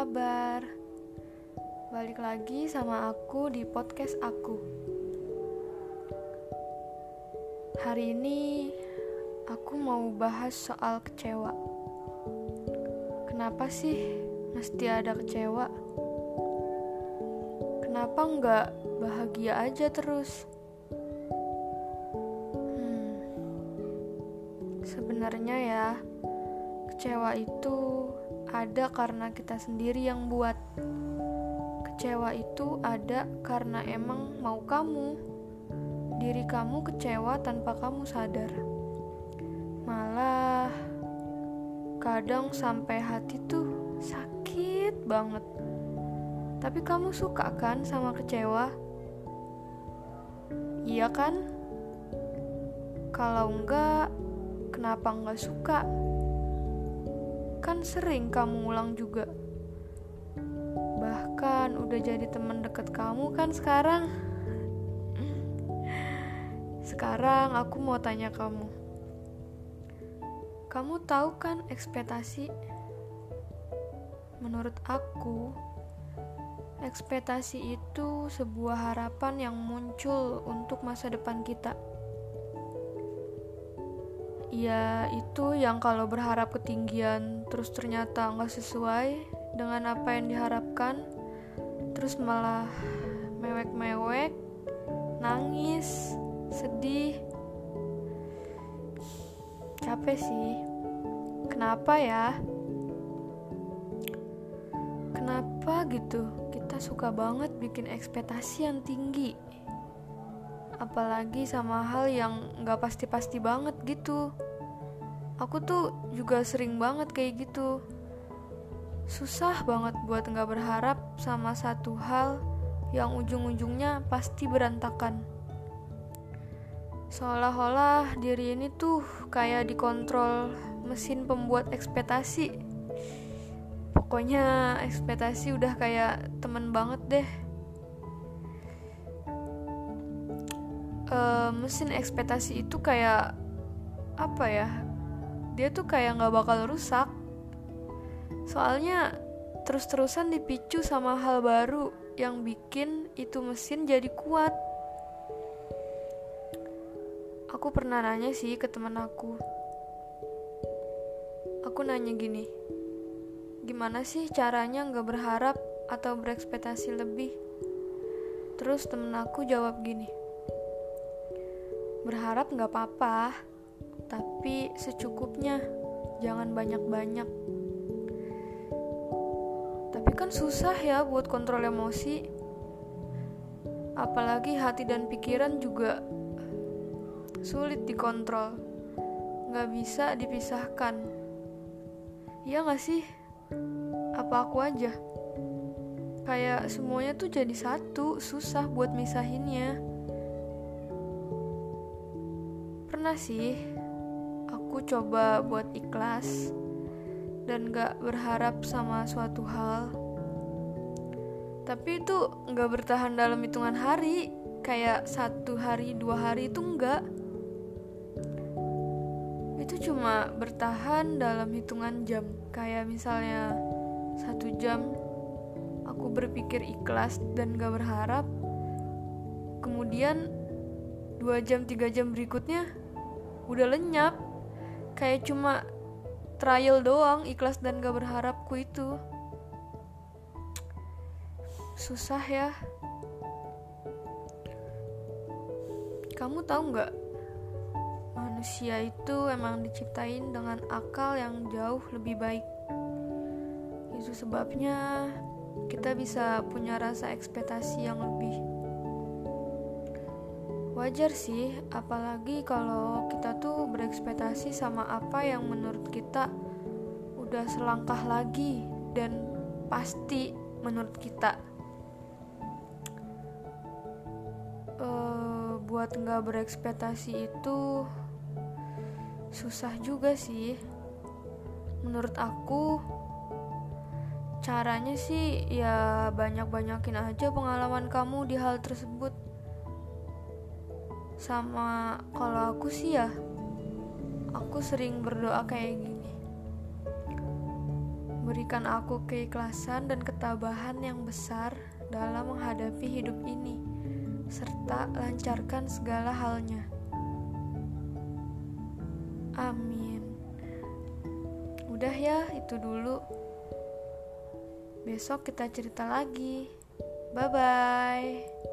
kabar? Balik lagi sama aku di podcast aku. Hari ini aku mau bahas soal kecewa. Kenapa sih mesti ada kecewa? Kenapa nggak bahagia aja terus? Hmm, sebenarnya ya, kecewa itu ada karena kita sendiri yang buat. Kecewa itu ada karena emang mau kamu. Diri kamu kecewa tanpa kamu sadar. Malah kadang sampai hati tuh sakit banget. Tapi kamu suka kan sama kecewa? Iya kan? Kalau enggak, kenapa enggak suka? Kan sering kamu ulang juga. Bahkan udah jadi teman deket kamu kan sekarang. Sekarang aku mau tanya kamu. Kamu tahu kan ekspektasi? Menurut aku, ekspektasi itu sebuah harapan yang muncul untuk masa depan kita. Ya, itu yang kalau berharap ketinggian terus ternyata nggak sesuai dengan apa yang diharapkan, terus malah mewek-mewek, nangis, sedih. Capek sih. Kenapa ya? Kenapa gitu? Kita suka banget bikin ekspektasi yang tinggi. Apalagi sama hal yang gak pasti-pasti banget gitu. Aku tuh juga sering banget kayak gitu. Susah banget buat gak berharap sama satu hal yang ujung-ujungnya pasti berantakan. Seolah-olah diri ini tuh kayak dikontrol mesin pembuat ekspektasi. Pokoknya ekspektasi udah kayak temen banget deh. Uh, mesin ekspektasi itu kayak apa ya? Dia tuh kayak nggak bakal rusak. Soalnya terus-terusan dipicu sama hal baru yang bikin itu mesin jadi kuat. Aku pernah nanya sih ke teman aku. Aku nanya gini, gimana sih caranya nggak berharap atau berekspektasi lebih? Terus temen aku jawab gini, berharap nggak apa-apa, tapi secukupnya, jangan banyak-banyak. Tapi kan susah ya buat kontrol emosi. Apalagi hati dan pikiran juga sulit dikontrol, nggak bisa dipisahkan. Iya nggak sih? Apa aku aja? Kayak semuanya tuh jadi satu, susah buat misahinnya. Pernah sih, aku coba buat ikhlas dan gak berharap sama suatu hal. Tapi itu gak bertahan dalam hitungan hari, kayak satu hari, dua hari itu enggak itu cuma bertahan dalam hitungan jam. Kayak misalnya satu jam aku berpikir ikhlas dan gak berharap. Kemudian dua jam tiga jam berikutnya udah lenyap kayak cuma trial doang ikhlas dan gak berharapku itu susah ya kamu tahu nggak manusia itu emang diciptain dengan akal yang jauh lebih baik. Itu sebabnya kita bisa punya rasa ekspektasi yang lebih. Wajar sih, apalagi kalau kita tuh berekspektasi sama apa yang menurut kita udah selangkah lagi dan pasti menurut kita. Uh, buat nggak berekspektasi itu susah juga sih menurut aku caranya sih ya banyak-banyakin aja pengalaman kamu di hal tersebut sama kalau aku sih ya aku sering berdoa kayak gini Berikan aku keikhlasan dan ketabahan yang besar dalam menghadapi hidup ini, serta lancarkan segala halnya. Amin. Udah ya, itu dulu. Besok kita cerita lagi. Bye bye.